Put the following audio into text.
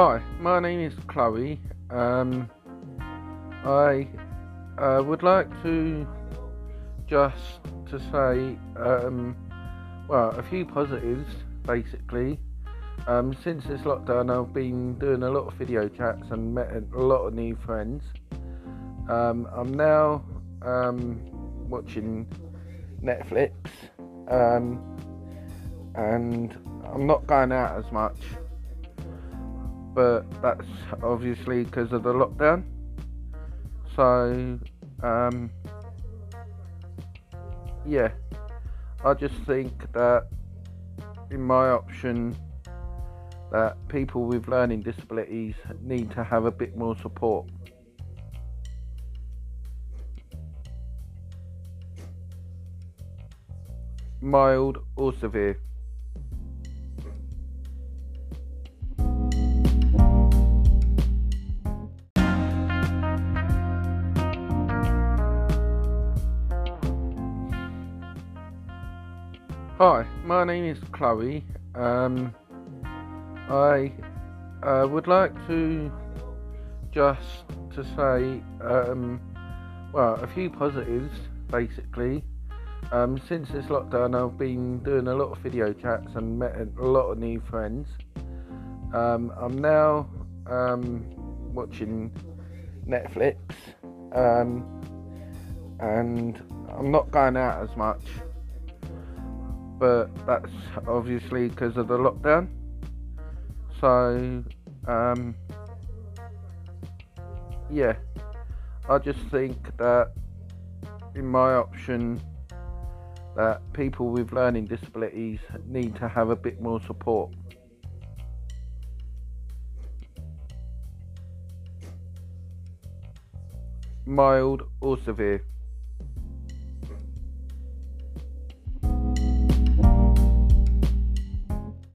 Hi, my name is Chloe. Um, I uh, would like to just to say, um, well, a few positives basically. Um, since this lockdown, I've been doing a lot of video chats and met a lot of new friends. Um, I'm now um, watching Netflix, um, and I'm not going out as much but that's obviously because of the lockdown. So, um, yeah, I just think that in my option, that people with learning disabilities need to have a bit more support. Mild or severe. Hi, my name is Chloe. Um, I uh, would like to just to say, um, well, a few positives basically. Um, since this lockdown, I've been doing a lot of video chats and met a lot of new friends. Um, I'm now um, watching Netflix, um, and I'm not going out as much but that's obviously because of the lockdown. So, um, yeah, I just think that in my option, that people with learning disabilities need to have a bit more support. Mild or severe.